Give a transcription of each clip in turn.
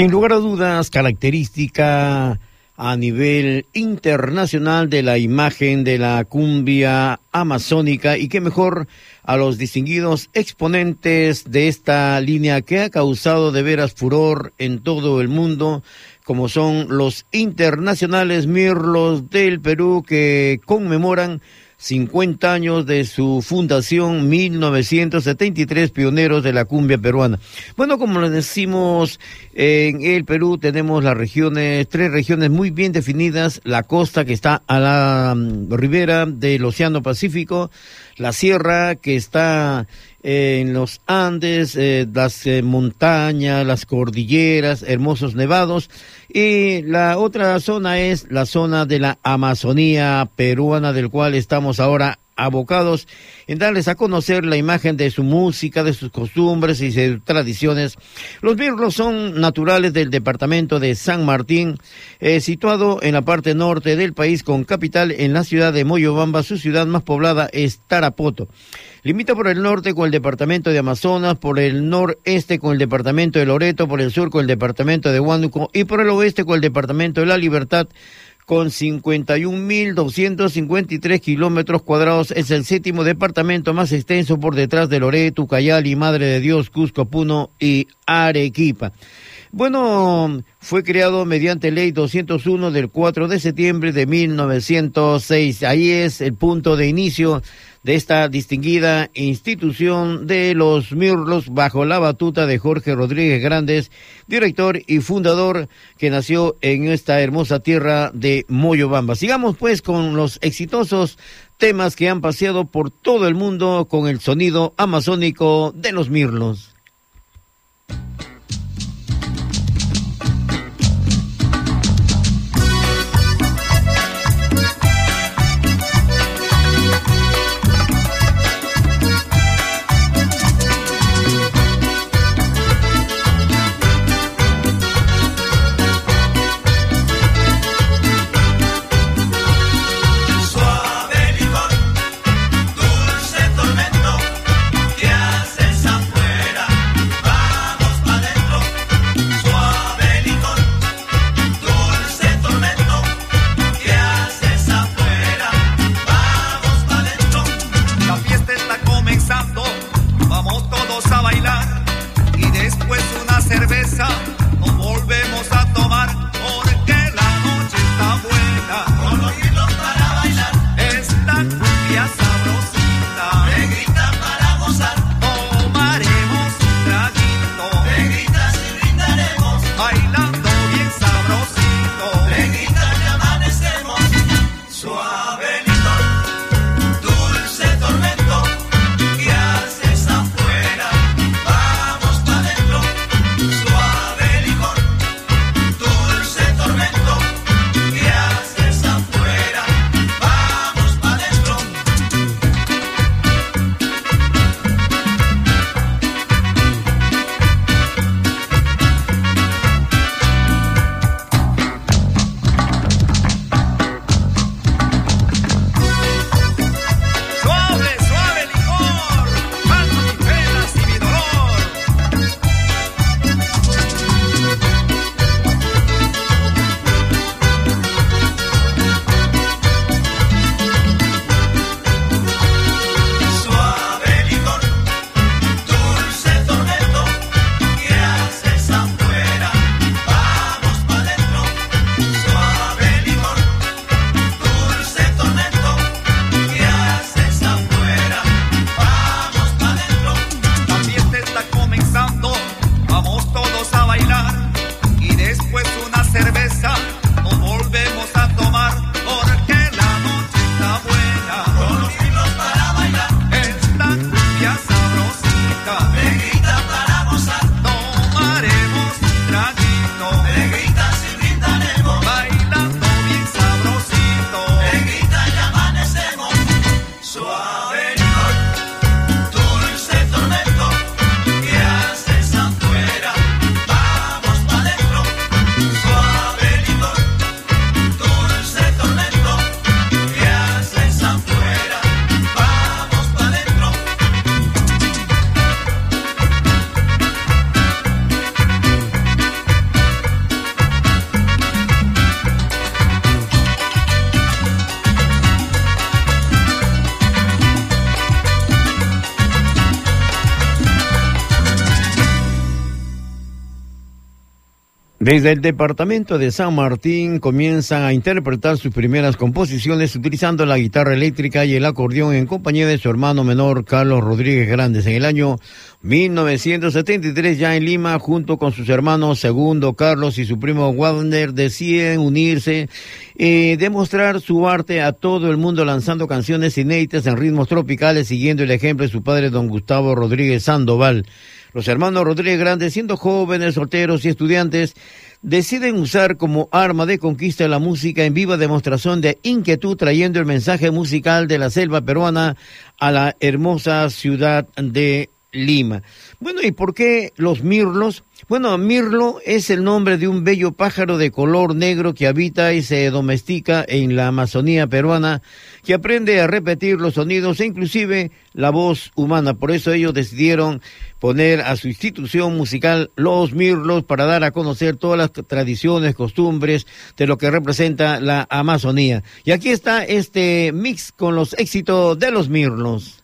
Sin lugar a dudas, característica a nivel internacional de la imagen de la cumbia amazónica y qué mejor a los distinguidos exponentes de esta línea que ha causado de veras furor en todo el mundo, como son los internacionales Mirlos del Perú que conmemoran 50 años de su fundación, 1973, pioneros de la cumbia peruana. Bueno, como les decimos, en el Perú tenemos las regiones, tres regiones muy bien definidas, la costa que está a la mm, ribera del Océano Pacífico, la sierra que está en los Andes, eh, las eh, montañas, las cordilleras, hermosos nevados. Y la otra zona es la zona de la Amazonía peruana, del cual estamos ahora abocados en darles a conocer la imagen de su música, de sus costumbres y sus tradiciones. Los mirlos son naturales del departamento de San Martín, eh, situado en la parte norte del país con capital en la ciudad de Moyobamba. Su ciudad más poblada es Tarapoto. Limita por el norte con el departamento de Amazonas, por el noreste con el departamento de Loreto, por el sur con el departamento de Huánuco y por el oeste con el departamento de La Libertad con 51.253 kilómetros cuadrados. Es el séptimo departamento más extenso por detrás de Loreto, Cayali, Madre de Dios, Cusco, Puno y Arequipa. Bueno, fue creado mediante ley 201 del 4 de septiembre de 1906. Ahí es el punto de inicio de esta distinguida institución de los Mirlos bajo la batuta de Jorge Rodríguez Grandes, director y fundador que nació en esta hermosa tierra de Moyobamba. Sigamos pues con los exitosos temas que han paseado por todo el mundo con el sonido amazónico de los Mirlos. Desde el departamento de San Martín comienzan a interpretar sus primeras composiciones utilizando la guitarra eléctrica y el acordeón en compañía de su hermano menor Carlos Rodríguez Grandes en el año 1973 ya en Lima junto con sus hermanos Segundo Carlos y su primo Wagner deciden unirse y demostrar su arte a todo el mundo lanzando canciones inéditas en ritmos tropicales siguiendo el ejemplo de su padre don Gustavo Rodríguez Sandoval. Los hermanos Rodríguez Grandes, siendo jóvenes, solteros y estudiantes, deciden usar como arma de conquista la música en viva demostración de inquietud, trayendo el mensaje musical de la selva peruana a la hermosa ciudad de Lima. Bueno, ¿y por qué los mirlos? Bueno, mirlo es el nombre de un bello pájaro de color negro que habita y se domestica en la Amazonía peruana, que aprende a repetir los sonidos e inclusive la voz humana. Por eso ellos decidieron poner a su institución musical Los Mirlos para dar a conocer todas las tradiciones, costumbres de lo que representa la Amazonía. Y aquí está este mix con los éxitos de los Mirlos.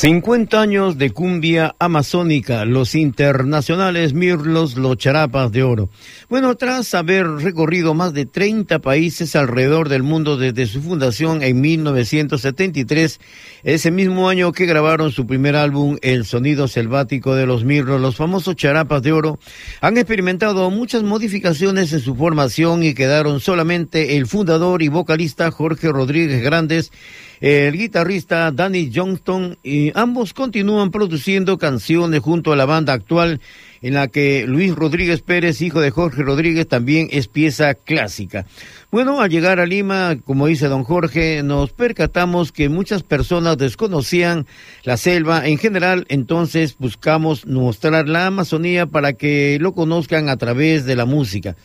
50 años de cumbia amazónica, los internacionales Mirlos, los charapas de oro. Bueno, tras haber recorrido más de 30 países alrededor del mundo desde su fundación en 1973, ese mismo año que grabaron su primer álbum, El sonido selvático de los Mirlos, los famosos charapas de oro, han experimentado muchas modificaciones en su formación y quedaron solamente el fundador y vocalista Jorge Rodríguez Grandes el guitarrista Danny Johnston y ambos continúan produciendo canciones junto a la banda actual en la que Luis Rodríguez Pérez, hijo de Jorge Rodríguez, también es pieza clásica. Bueno, al llegar a Lima, como dice don Jorge, nos percatamos que muchas personas desconocían la selva en general, entonces buscamos mostrar la Amazonía para que lo conozcan a través de la música.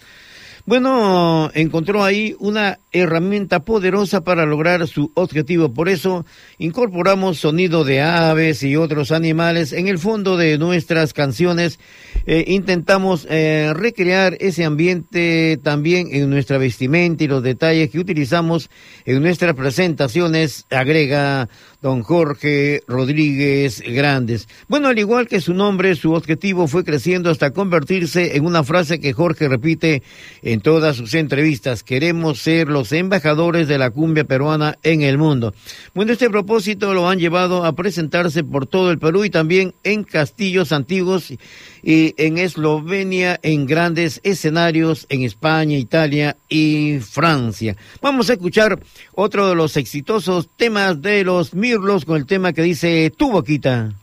Bueno, encontró ahí una herramienta poderosa para lograr su objetivo. Por eso incorporamos sonido de aves y otros animales en el fondo de nuestras canciones. Eh, intentamos eh, recrear ese ambiente también en nuestra vestimenta y los detalles que utilizamos en nuestras presentaciones, agrega don Jorge Rodríguez Grandes. Bueno, al igual que su nombre, su objetivo fue creciendo hasta convertirse en una frase que Jorge repite en todas sus entrevistas. Queremos ser los embajadores de la cumbia peruana en el mundo. Bueno, este propósito lo han llevado a presentarse por todo el Perú y también en castillos antiguos y en Eslovenia, en grandes escenarios en España, Italia y Francia. Vamos a escuchar otro de los exitosos temas de los Con el tema que dice Tu boquita.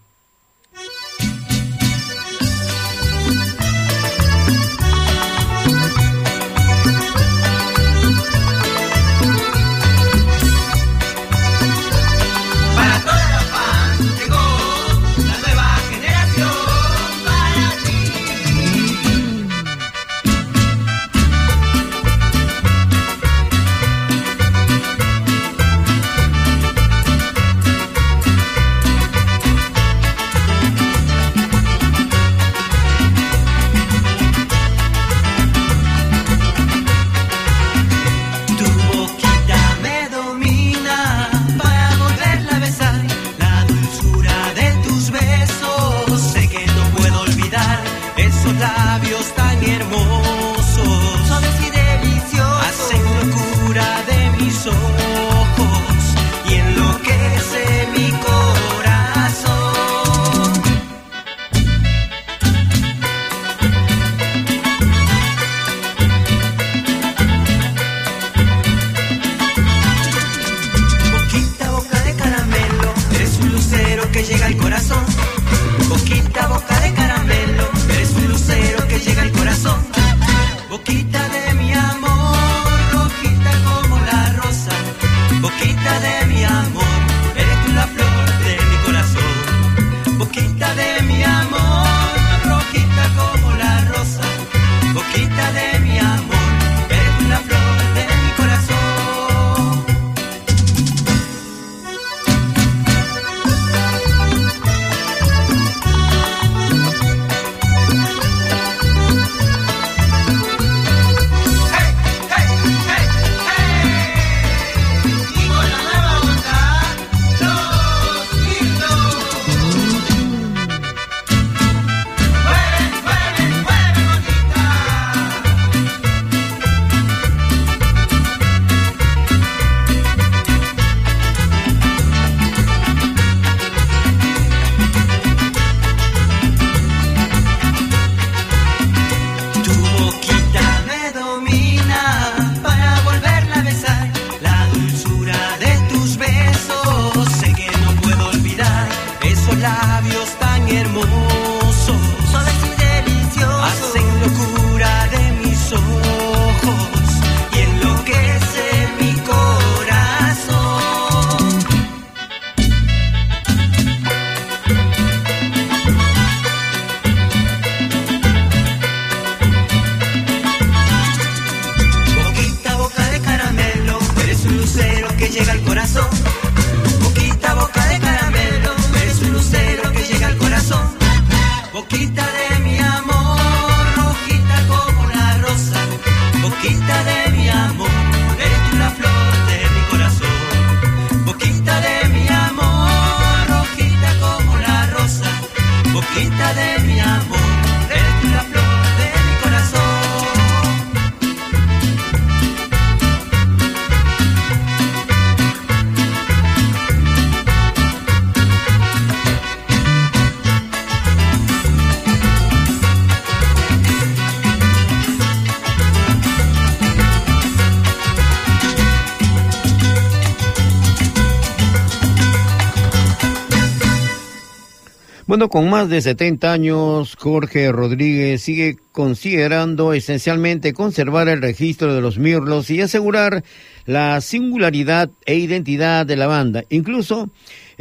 Con más de 70 años, Jorge Rodríguez sigue considerando esencialmente conservar el registro de los mirlos y asegurar la singularidad e identidad de la banda. Incluso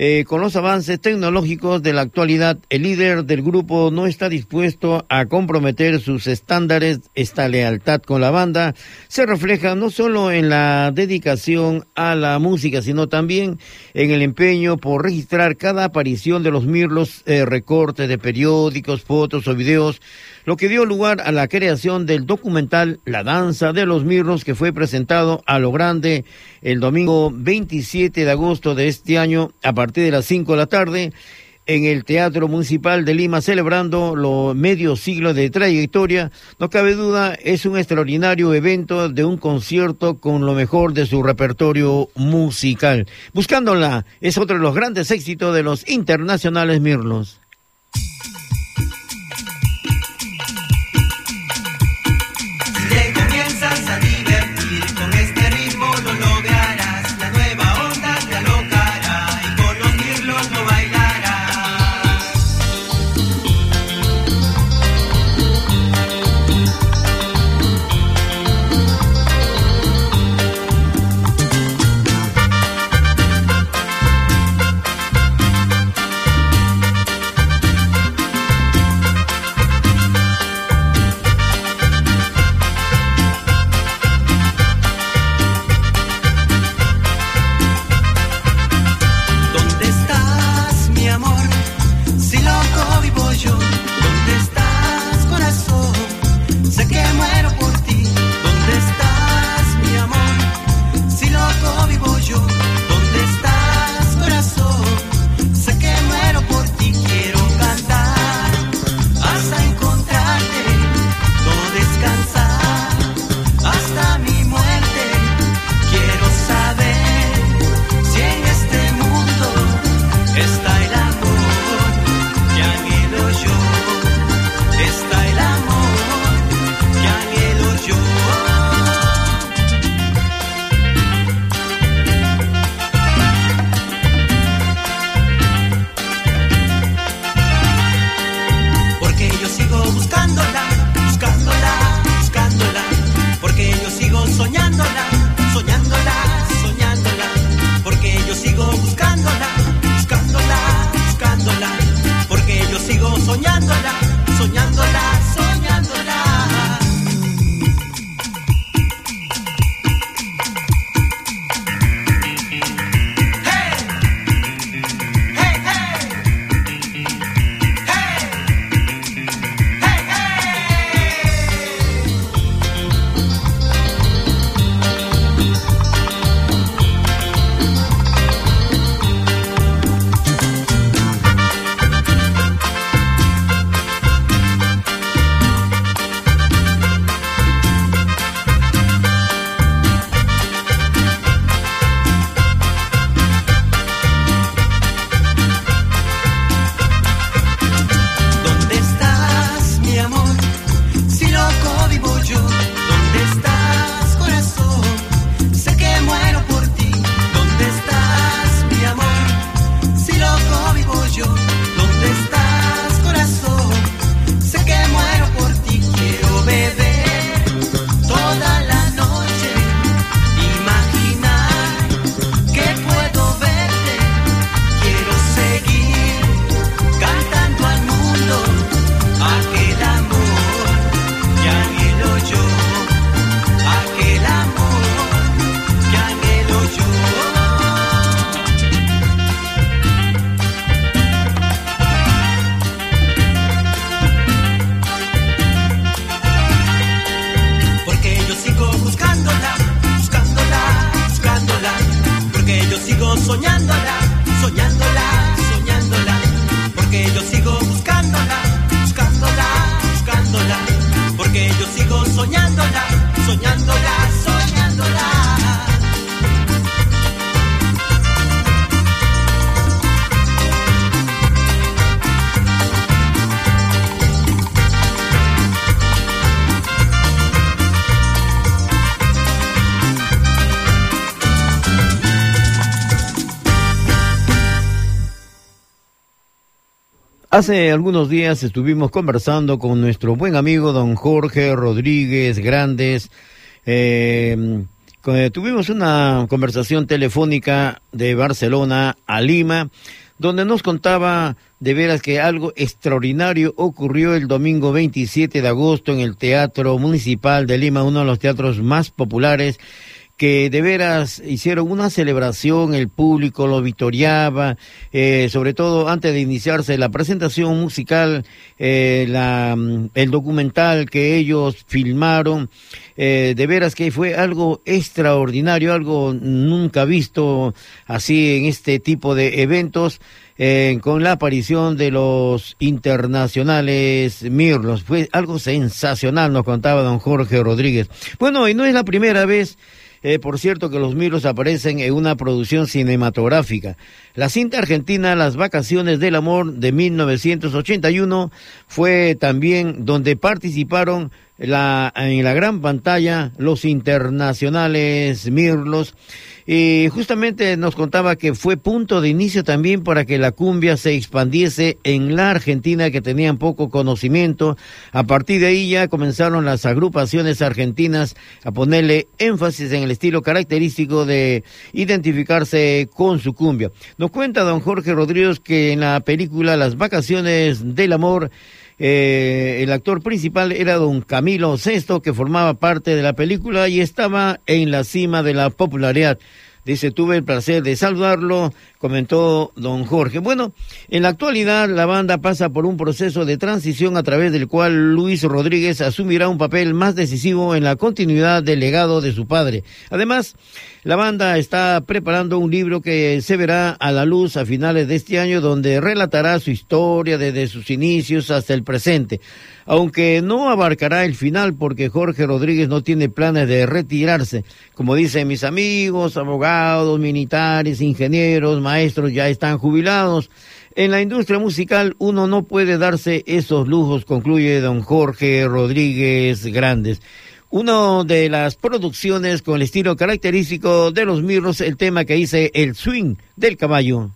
eh, con los avances tecnológicos de la actualidad, el líder del grupo no está dispuesto a comprometer sus estándares. Esta lealtad con la banda se refleja no solo en la dedicación a la música, sino también en el empeño por registrar cada aparición de los mirlos, eh, recortes de periódicos, fotos o videos lo que dio lugar a la creación del documental La Danza de los Mirros, que fue presentado a lo grande el domingo 27 de agosto de este año a partir de las 5 de la tarde en el Teatro Municipal de Lima, celebrando los medio siglo de trayectoria. No cabe duda, es un extraordinario evento de un concierto con lo mejor de su repertorio musical. Buscándola es otro de los grandes éxitos de los internacionales Mirlos. soñándola, soñándola, soñándola. Hace algunos días estuvimos conversando con nuestro buen amigo don Jorge Rodríguez Grandes. Eh, con- tuvimos una conversación telefónica de Barcelona a Lima, donde nos contaba de veras que algo extraordinario ocurrió el domingo 27 de agosto en el Teatro Municipal de Lima, uno de los teatros más populares que de veras hicieron una celebración, el público lo victoriaba, eh, sobre todo antes de iniciarse la presentación musical, eh, la, mm, el documental que ellos filmaron, eh, de veras que fue algo extraordinario, algo nunca visto así en este tipo de eventos. eh, con la aparición de los internacionales Mirlos. Fue algo sensacional, nos contaba don Jorge Rodríguez. Bueno, y no es la primera vez eh, por cierto que los Mirlos aparecen en una producción cinematográfica. La cinta argentina Las Vacaciones del Amor de 1981 fue también donde participaron la, en la gran pantalla los internacionales Mirlos. Y justamente nos contaba que fue punto de inicio también para que la cumbia se expandiese en la Argentina que tenían poco conocimiento. A partir de ahí ya comenzaron las agrupaciones argentinas a ponerle énfasis en el estilo característico de identificarse con su cumbia. Nos cuenta don Jorge Rodríguez que en la película Las vacaciones del amor eh, el actor principal era don Camilo Sesto, que formaba parte de la película y estaba en la cima de la popularidad. Dice, tuve el placer de saludarlo, comentó don Jorge. Bueno, en la actualidad la banda pasa por un proceso de transición a través del cual Luis Rodríguez asumirá un papel más decisivo en la continuidad del legado de su padre. Además, la banda está preparando un libro que se verá a la luz a finales de este año donde relatará su historia desde sus inicios hasta el presente. Aunque no abarcará el final porque Jorge Rodríguez no tiene planes de retirarse. Como dicen mis amigos, abogados, militares, ingenieros, maestros ya están jubilados. En la industria musical uno no puede darse esos lujos, concluye don Jorge Rodríguez Grandes. Una de las producciones con el estilo característico de los Mirros, el tema que dice el swing del caballo.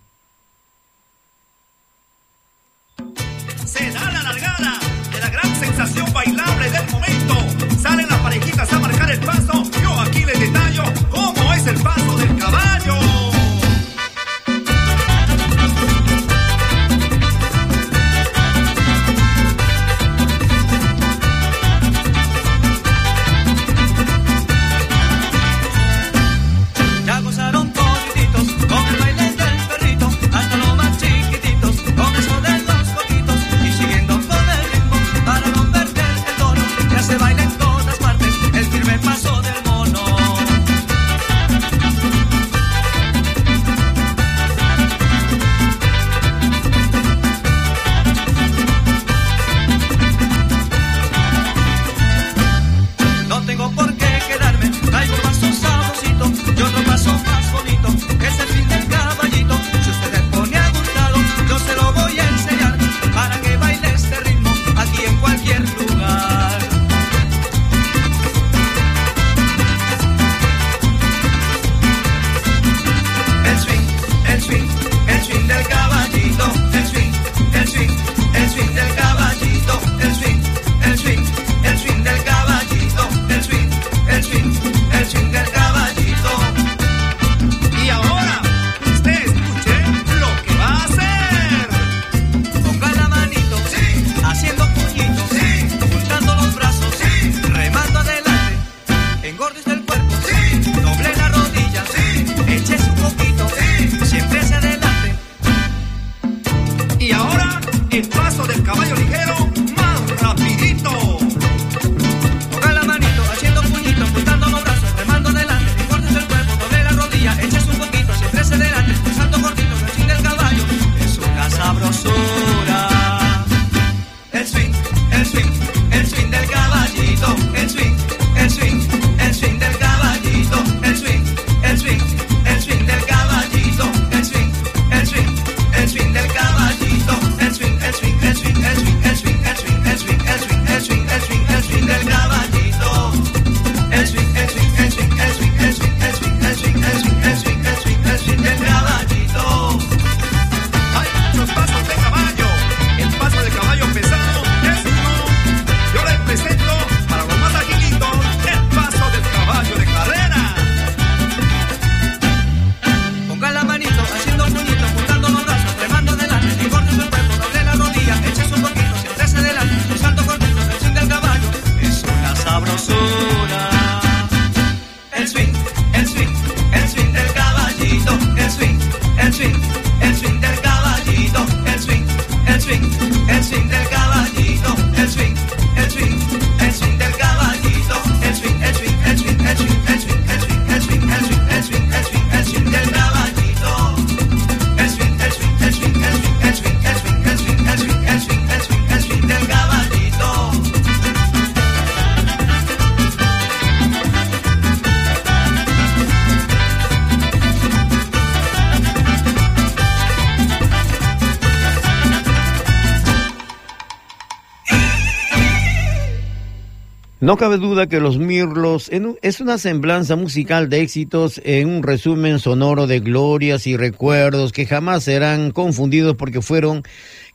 No cabe duda que Los Mirlos es una semblanza musical de éxitos en un resumen sonoro de glorias y recuerdos que jamás serán confundidos porque fueron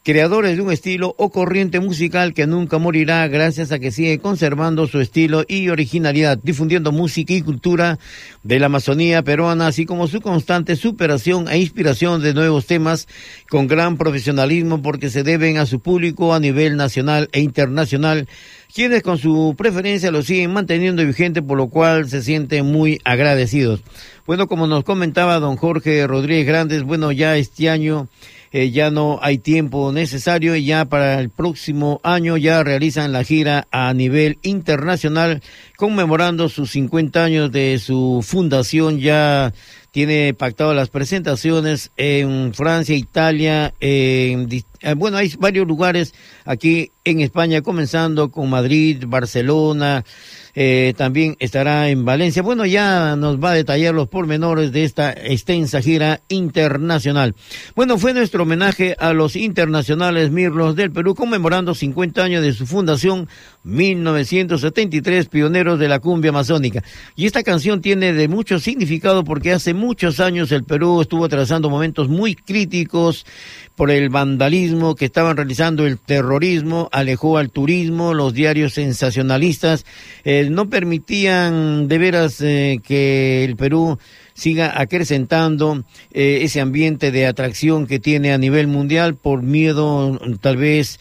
creadores de un estilo o corriente musical que nunca morirá gracias a que sigue conservando su estilo y originalidad, difundiendo música y cultura de la Amazonía peruana, así como su constante superación e inspiración de nuevos temas con gran profesionalismo porque se deben a su público a nivel nacional e internacional quienes con su preferencia lo siguen manteniendo vigente, por lo cual se sienten muy agradecidos. Bueno, como nos comentaba don Jorge Rodríguez Grandes, bueno, ya este año eh, ya no hay tiempo necesario y ya para el próximo año ya realizan la gira a nivel internacional conmemorando sus 50 años de su fundación ya tiene pactado las presentaciones en Francia, Italia, eh, bueno, hay varios lugares aquí en España, comenzando con Madrid, Barcelona, eh, también estará en Valencia. Bueno, ya nos va a detallar los pormenores de esta extensa gira internacional. Bueno, fue nuestro homenaje a los internacionales Mirlos del Perú, conmemorando 50 años de su fundación, 1973, de la cumbia amazónica. Y esta canción tiene de mucho significado porque hace muchos años el Perú estuvo atravesando momentos muy críticos por el vandalismo que estaban realizando, el terrorismo, alejó al turismo, los diarios sensacionalistas eh, no permitían de veras eh, que el Perú siga acrecentando eh, ese ambiente de atracción que tiene a nivel mundial por miedo tal vez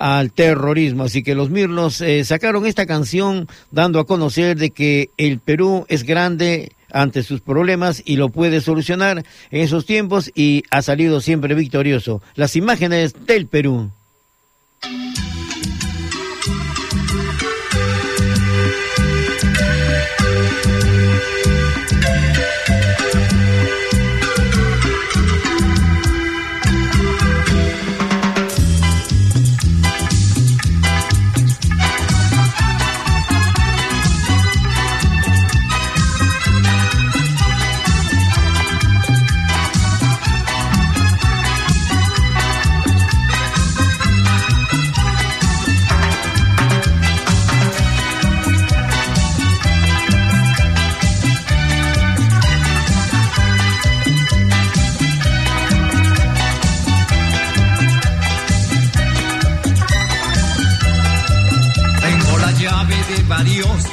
al terrorismo. Así que los Mirlos eh, sacaron esta canción dando a conocer de que el Perú es grande ante sus problemas y lo puede solucionar en esos tiempos y ha salido siempre victorioso. Las imágenes del Perú.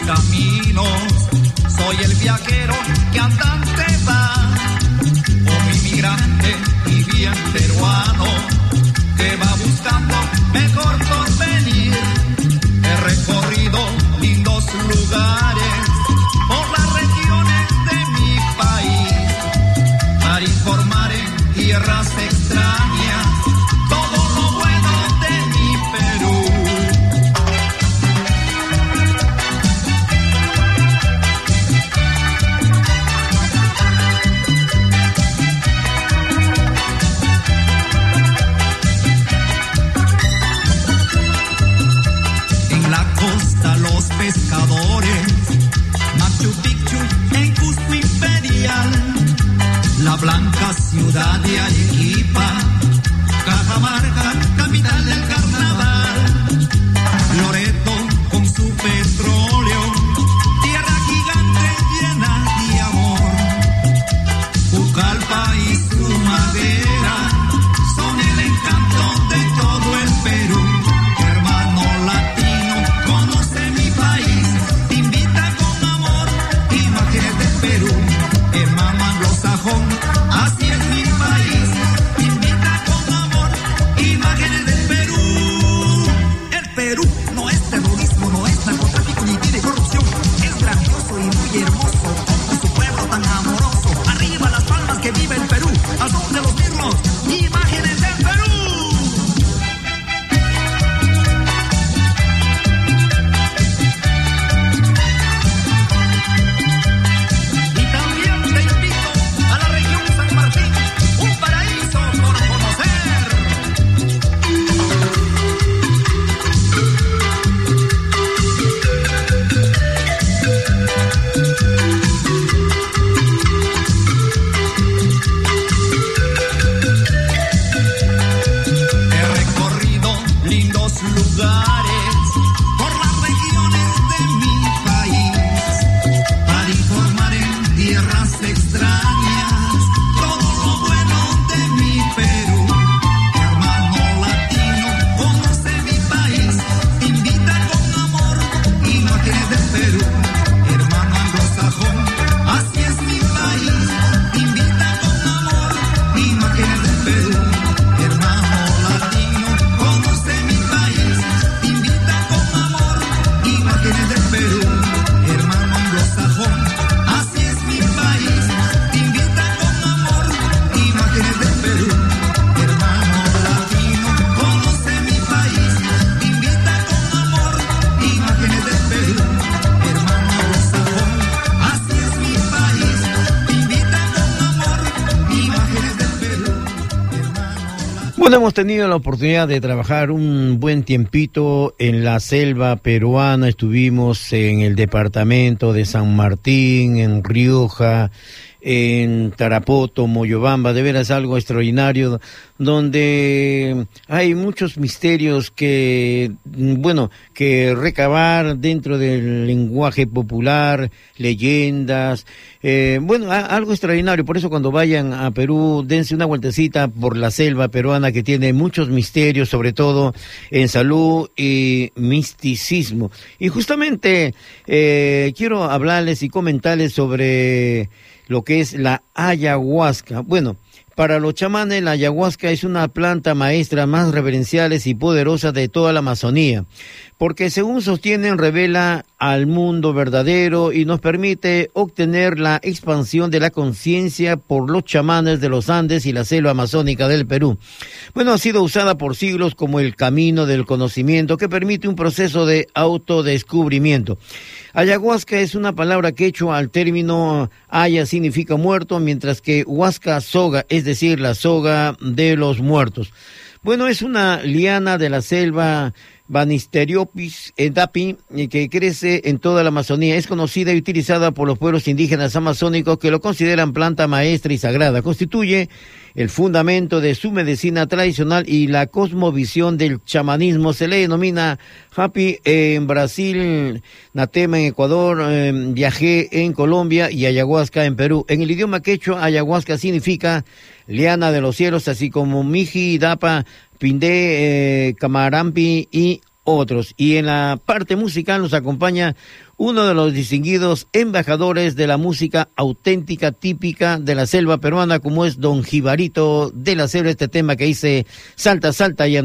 Caminos. Soy el viajero que andante va. Como inmigrante y bien peruano. Hemos tenido la oportunidad de trabajar un buen tiempito en la selva peruana. Estuvimos en el departamento de San Martín, en Rioja, en Tarapoto, Moyobamba, de veras algo extraordinario, donde hay muchos misterios que, bueno, que recabar dentro del lenguaje popular, leyendas, eh, bueno, algo extraordinario. Por eso cuando vayan a Perú, dense una vueltecita por la selva peruana que tiene muchos misterios, sobre todo en salud y misticismo. Y justamente eh, quiero hablarles y comentarles sobre lo que es la ayahuasca. Bueno, para los chamanes la ayahuasca es una planta maestra más reverenciales y poderosa de toda la Amazonía, porque según sostienen revela al mundo verdadero y nos permite obtener la expansión de la conciencia por los chamanes de los Andes y la selva amazónica del Perú. Bueno, ha sido usada por siglos como el camino del conocimiento que permite un proceso de autodescubrimiento. Ayahuasca es una palabra quechua al término haya significa muerto, mientras que huasca soga, es decir, la soga de los muertos. Bueno, es una liana de la selva Banisteriopis edapi, que crece en toda la Amazonía. Es conocida y utilizada por los pueblos indígenas amazónicos que lo consideran planta maestra y sagrada. Constituye el fundamento de su medicina tradicional y la cosmovisión del chamanismo. Se le denomina Happy en Brasil, Natema en Ecuador, eh, Viajé en Colombia y Ayahuasca en Perú. En el idioma quechua, Ayahuasca significa liana de los cielos, así como Miji, Dapa, Pindé, eh, Camarampi y otros. Y en la parte musical nos acompaña uno de los distinguidos embajadores de la música auténtica, típica de la selva peruana, como es don Jibarito de la selva, este tema que dice Salta, Salta, y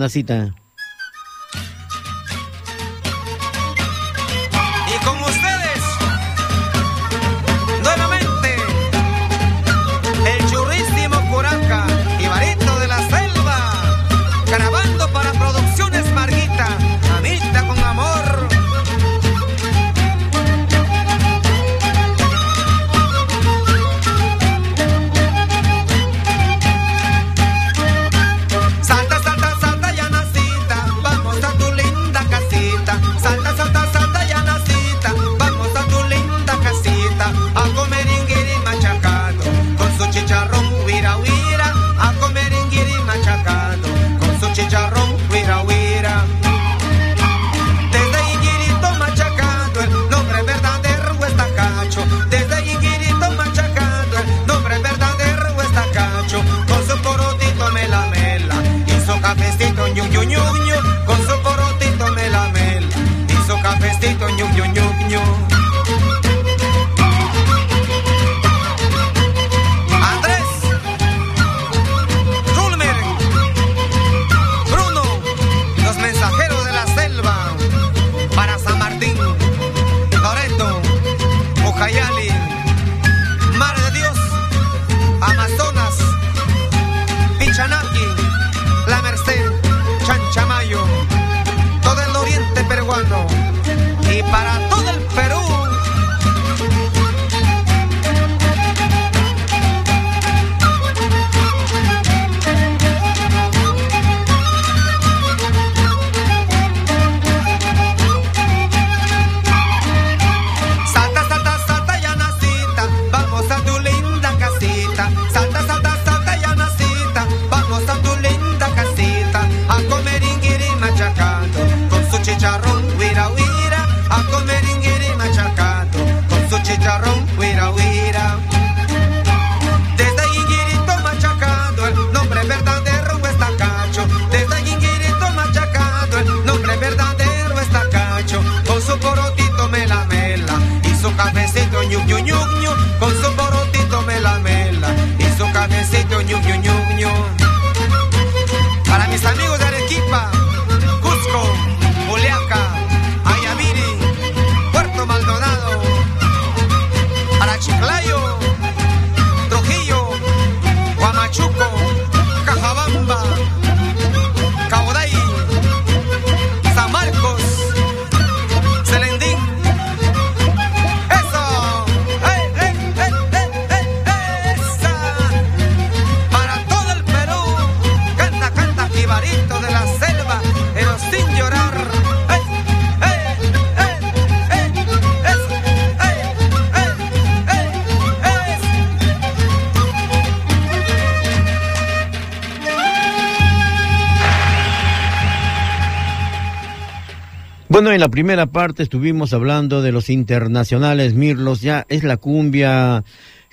la primera parte estuvimos hablando de los internacionales Mirlos, ya es la cumbia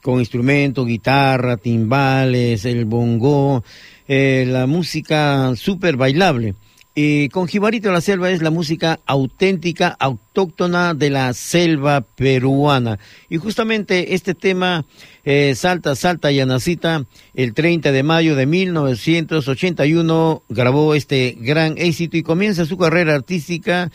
con instrumento, guitarra, timbales, el bongo, eh, la música súper bailable. Y con Jibarito de la Selva es la música auténtica, autóctona de la selva peruana. Y justamente este tema, eh, Salta, Salta y Anacita, el 30 de mayo de 1981 grabó este gran éxito y comienza su carrera artística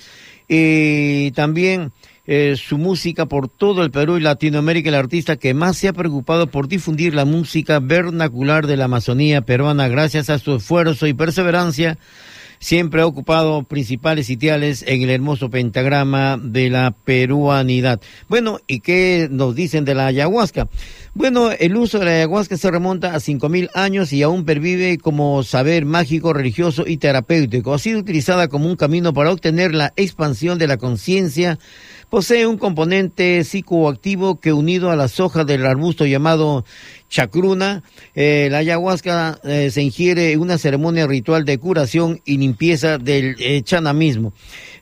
y también eh, su música por todo el Perú y Latinoamérica, el artista que más se ha preocupado por difundir la música vernacular de la Amazonía peruana gracias a su esfuerzo y perseverancia siempre ha ocupado principales sitiales en el hermoso pentagrama de la peruanidad. Bueno, ¿y qué nos dicen de la ayahuasca? Bueno, el uso de la ayahuasca se remonta a 5.000 años y aún pervive como saber mágico, religioso y terapéutico. Ha sido utilizada como un camino para obtener la expansión de la conciencia. Posee un componente psicoactivo que unido a las hojas del arbusto llamado chacruna. Eh, la ayahuasca eh, se ingiere en una ceremonia ritual de curación y limpieza del eh, chanamismo.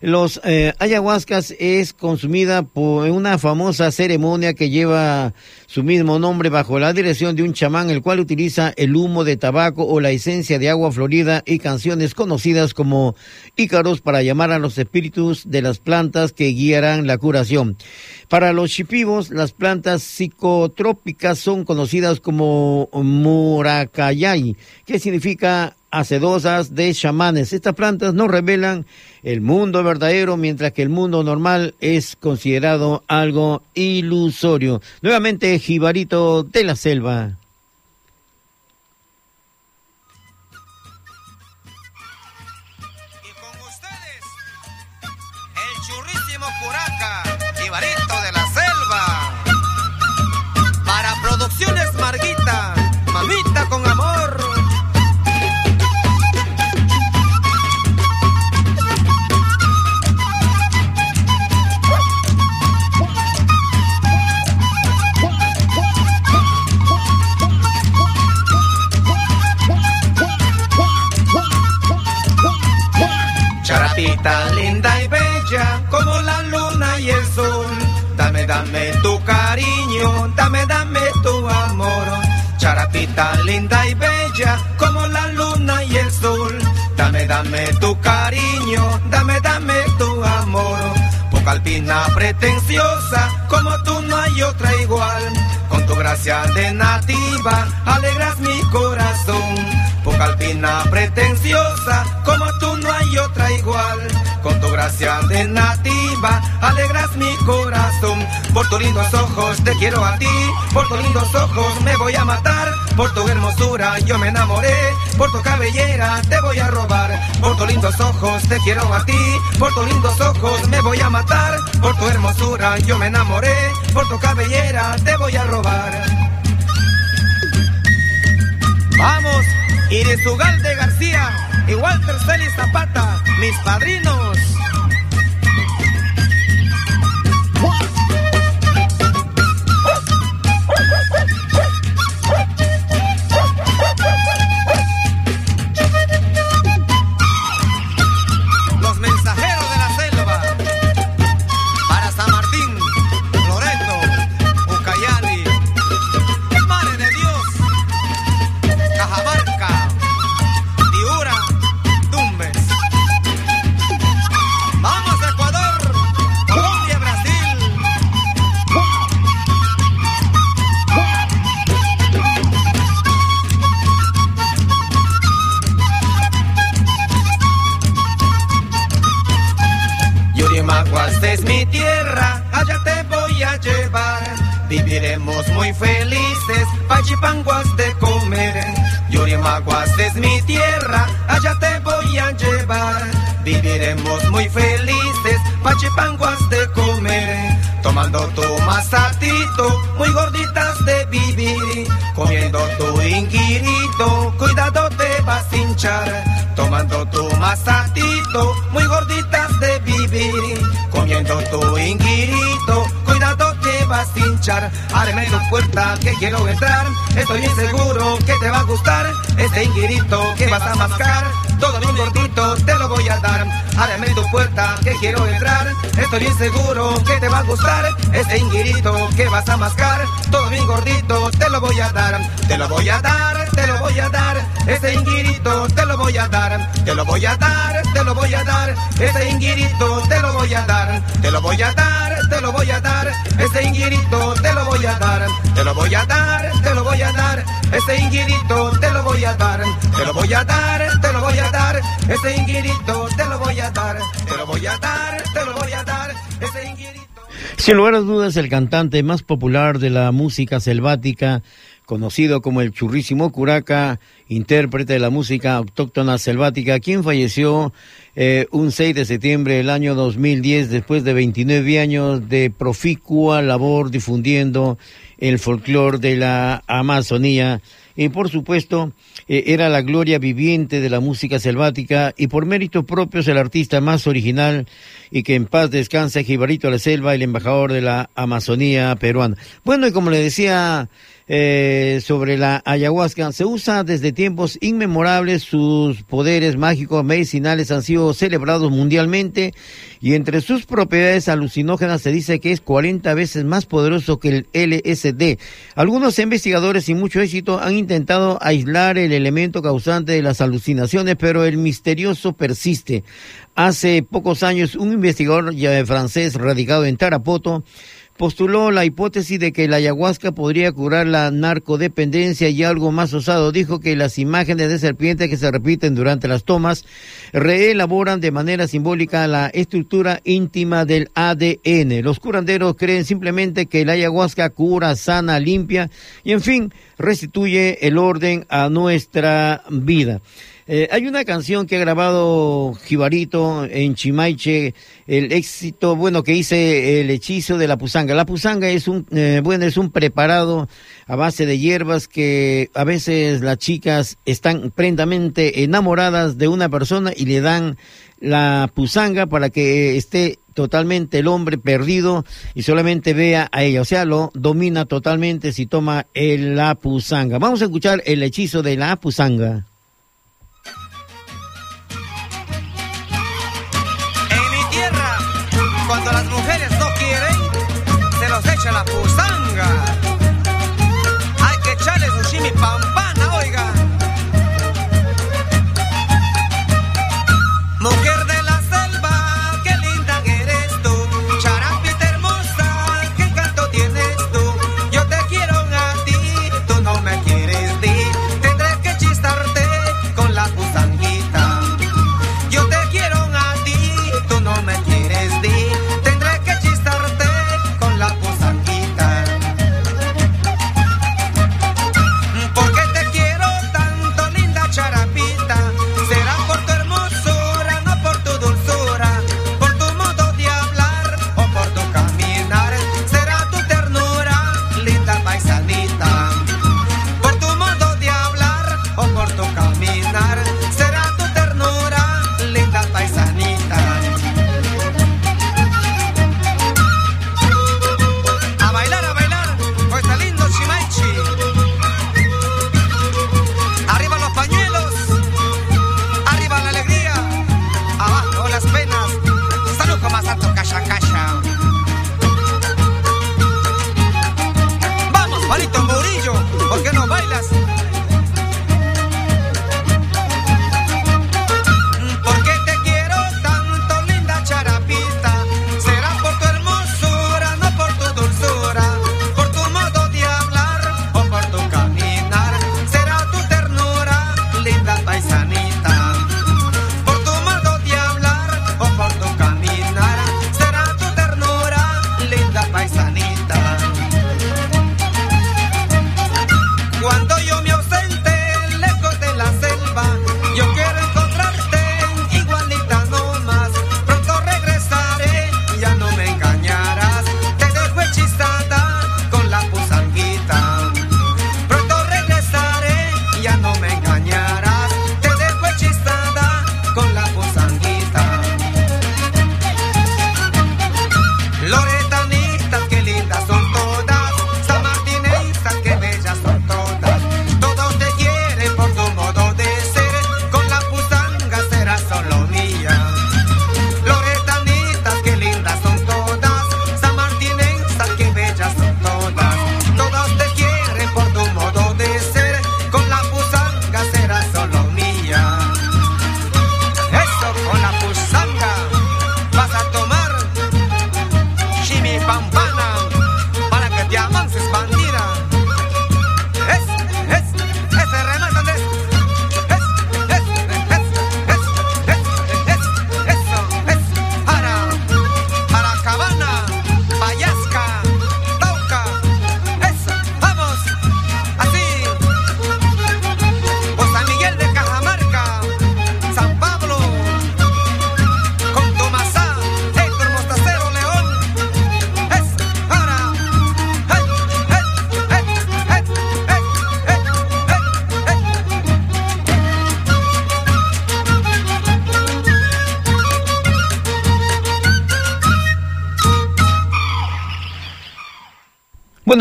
Los ayahuascas es consumida por una famosa ceremonia que lleva su mismo nombre bajo la dirección de un chamán, el cual utiliza el humo de tabaco o la esencia de agua florida y canciones conocidas como ícaros para llamar a los espíritus de las plantas que guiarán la curación. Para los chipivos, las plantas psicotrópicas son conocidas como muracayay, que significa hacedosas de chamanes. Estas plantas no revelan el mundo verdadero, mientras que el mundo normal es considerado algo ilusorio. Nuevamente, Jibarito de la Selva. Tan linda y bella como la luna y el sol. Dame, dame tu cariño, dame, dame tu amor. Charapita linda y bella como la luna y el sol. Dame, dame tu cariño, dame, dame tu amor. Poca alpina pretenciosa, como tú no hay otra igual. Con tu gracia de nativa, alegras mi corazón poca alpina pretenciosa, como tú no hay otra igual. Con tu gracia de nativa, alegras mi corazón. Por tus lindos ojos te quiero a ti, por tus lindos ojos me voy a matar. Por tu hermosura yo me enamoré, por tu cabellera te voy a robar. Por tus lindos ojos te quiero a ti, por tus lindos ojos me voy a matar. Por tu hermosura yo me enamoré, por tu cabellera te voy a robar. Vamos y de Sugalde García y Walter Celis Zapata, mis padrinos. Quiero entrar. Estoy inseguro que te va a gustar este inquirito que vas a mascar. Todo bien gordito te lo voy a dar. Ábreme tu puerta que quiero entrar, estoy bien seguro que te va a gustar. Este inguirito que vas a mascar, todo bien gordito te lo voy a dar. Te lo voy a dar, te lo voy a dar, este inguirito te lo voy a dar. Te lo voy a dar, te lo voy a dar, este inguirito te lo voy a dar. Te lo voy a dar, te lo voy a dar, este inguirito te lo voy a dar. Te lo voy a dar, te lo voy a dar, este inguirito te lo voy a dar. Te lo voy a dar, te voy a dar, inguirito te lo voy a dar. Te lo voy a dar, te lo voy a dar, inguirito. Sin lugar a dudas, el cantante más popular de la música selvática, conocido como el churrísimo Curaca, intérprete de la música autóctona selvática, quien falleció eh, un 6 de septiembre del año 2010 después de 29 años de proficua labor difundiendo el folclore de la Amazonía. Y por supuesto, eh, era la gloria viviente de la música selvática y por méritos propios el artista más original y que en paz descanse Jibarito la Selva, el embajador de la Amazonía peruana. Bueno, y como le decía eh, sobre la ayahuasca, se usa desde tiempos inmemorables, sus poderes mágicos medicinales han sido celebrados mundialmente y entre sus propiedades alucinógenas se dice que es 40 veces más poderoso que el LSD. Algunos investigadores sin mucho éxito han intentado aislar el elemento causante de las alucinaciones, pero el misterioso persiste. Hace pocos años, un investigador francés radicado en Tarapoto postuló la hipótesis de que la ayahuasca podría curar la narcodependencia y algo más osado. Dijo que las imágenes de serpientes que se repiten durante las tomas reelaboran de manera simbólica la estructura íntima del ADN. Los curanderos creen simplemente que la ayahuasca cura, sana, limpia y, en fin, restituye el orden a nuestra vida. Eh, hay una canción que ha grabado Jibarito en Chimaiche, el éxito, bueno, que hice el hechizo de la pusanga. La pusanga es un, eh, bueno, es un preparado a base de hierbas que a veces las chicas están prendamente enamoradas de una persona y le dan la pusanga para que esté totalmente el hombre perdido y solamente vea a ella, o sea, lo domina totalmente si toma el, la pusanga. Vamos a escuchar el hechizo de la pusanga.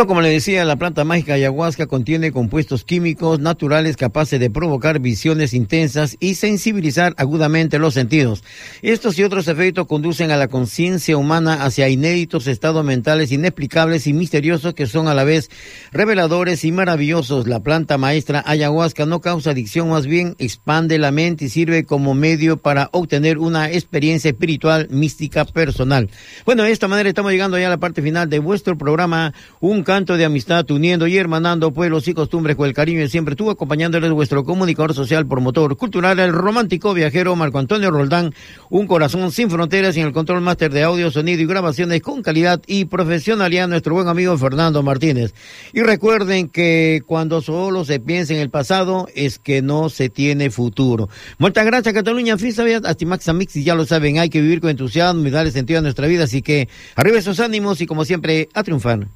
Como le decía, la planta mágica ayahuasca contiene compuestos químicos naturales capaces de provocar visiones intensas y sensibilizar agudamente los sentidos. Estos y otros efectos conducen a la conciencia humana hacia inéditos estados mentales inexplicables y misteriosos que son a la vez reveladores y maravillosos. La planta maestra ayahuasca no causa adicción, más bien expande la mente y sirve como medio para obtener una experiencia espiritual mística personal. Bueno, de esta manera estamos llegando ya a la parte final de vuestro programa un canto de amistad uniendo y hermanando pueblos y costumbres con el cariño de siempre estuvo acompañándoles vuestro comunicador social, promotor cultural, el romántico viajero Marco Antonio Roldán, un corazón sin fronteras y en el control máster de audio, sonido y grabaciones con calidad y profesionalidad, nuestro buen amigo Fernando Martínez. Y recuerden que cuando solo se piensa en el pasado es que no se tiene futuro. Muchas gracias Cataluña, Fisa, hasta Max Mix, y ya lo saben, hay que vivir con entusiasmo y darle sentido a nuestra vida, así que arriba esos ánimos y como siempre, a triunfar.